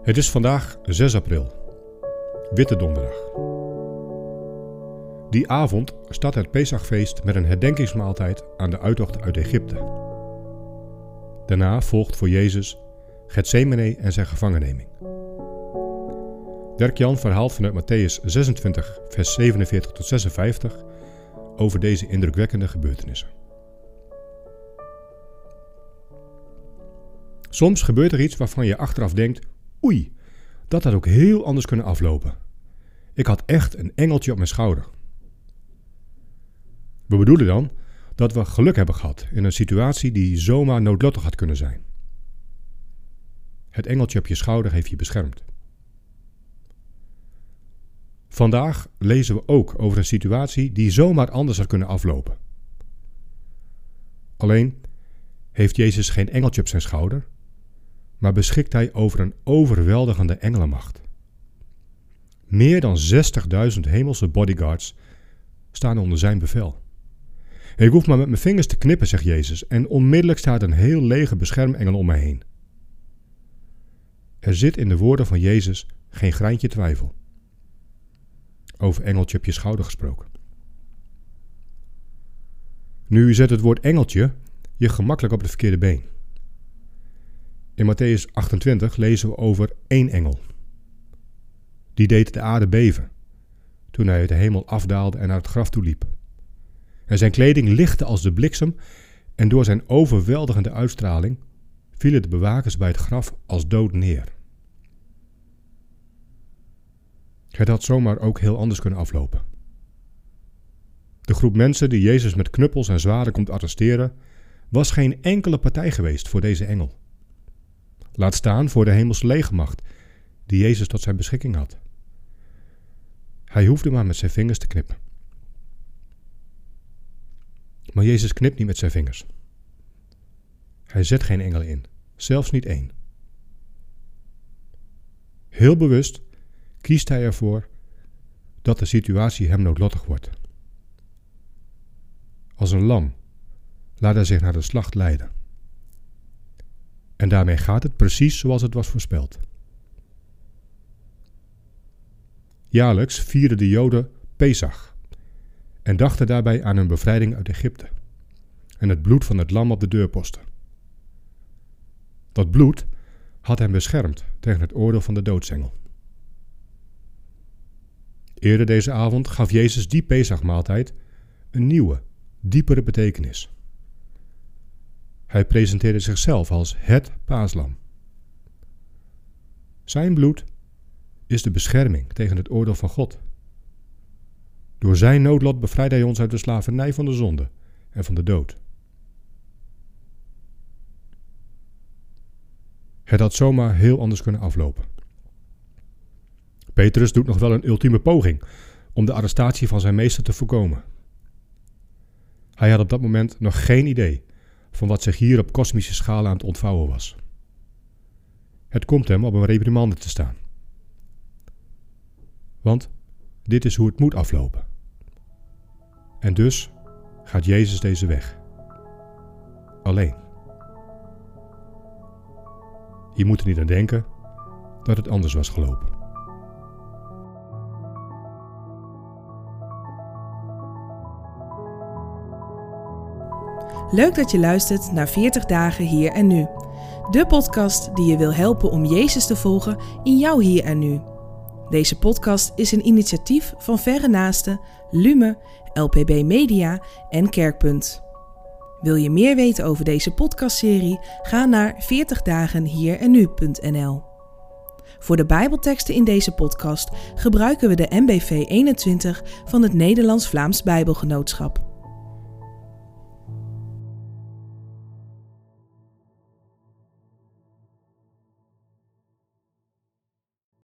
Het is vandaag 6 april, Witte Donderdag. Die avond staat het Pesachfeest met een herdenkingsmaaltijd aan de uittocht uit Egypte. Daarna volgt voor Jezus Gethsemane en zijn gevangenneming. Dirk-Jan verhaalt vanuit Matthäus 26, vers 47 tot 56 over deze indrukwekkende gebeurtenissen. Soms gebeurt er iets waarvan je achteraf denkt: oei, dat had ook heel anders kunnen aflopen. Ik had echt een engeltje op mijn schouder. We bedoelen dan dat we geluk hebben gehad in een situatie die zomaar noodlottig had kunnen zijn. Het engeltje op je schouder heeft je beschermd. Vandaag lezen we ook over een situatie die zomaar anders had kunnen aflopen. Alleen heeft Jezus geen engeltje op zijn schouder, maar beschikt hij over een overweldigende engelenmacht. Meer dan 60.000 hemelse bodyguards staan onder zijn bevel. Ik hoef maar met mijn vingers te knippen, zegt Jezus, en onmiddellijk staat een heel lege beschermengel om mij heen. Er zit in de woorden van Jezus geen greintje twijfel. Over engeltje op je schouder gesproken. Nu zet het woord engeltje je gemakkelijk op het verkeerde been. In Matthäus 28 lezen we over één engel. Die deed de aarde beven toen hij uit de hemel afdaalde en naar het graf toe liep. En zijn kleding lichtte als de bliksem en door zijn overweldigende uitstraling vielen de bewakers bij het graf als dood neer. Het had zomaar ook heel anders kunnen aflopen. De groep mensen die Jezus met knuppels en zwaarden komt arresteren, was geen enkele partij geweest voor deze engel. Laat staan voor de hemelse legermacht die Jezus tot zijn beschikking had. Hij hoefde maar met zijn vingers te knippen. Maar Jezus knipt niet met zijn vingers. Hij zet geen engel in, zelfs niet één. Heel bewust kiest hij ervoor dat de situatie hem noodlottig wordt. Als een lam laat hij zich naar de slacht leiden. En daarmee gaat het precies zoals het was voorspeld. Jaarlijks vierden de Joden Pesach en dachten daarbij aan hun bevrijding uit Egypte en het bloed van het lam op de deurposten. Dat bloed had hem beschermd tegen het oordeel van de doodsengel. Eerder deze avond gaf Jezus die Pesachmaaltijd een nieuwe, diepere betekenis. Hij presenteerde zichzelf als het paaslam. Zijn bloed is de bescherming tegen het oordeel van God. Door zijn noodlot bevrijdt hij ons uit de slavernij van de zonde en van de dood. Het had zomaar heel anders kunnen aflopen. Petrus doet nog wel een ultieme poging om de arrestatie van zijn meester te voorkomen. Hij had op dat moment nog geen idee van wat zich hier op kosmische schaal aan het ontvouwen was. Het komt hem op een reprimande te staan. Want dit is hoe het moet aflopen. En dus gaat Jezus deze weg. Alleen. Je moet er niet aan denken dat het anders was gelopen. Leuk dat je luistert naar 40 dagen hier en nu. De podcast die je wil helpen om Jezus te volgen in jouw hier en nu. Deze podcast is een initiatief van Verre Naasten, Lume, LPB Media en Kerkpunt. Wil je meer weten over deze podcastserie? Ga naar 40dagenhierennu.nl. Voor de Bijbelteksten in deze podcast gebruiken we de MBV 21 van het Nederlands-Vlaams Bijbelgenootschap.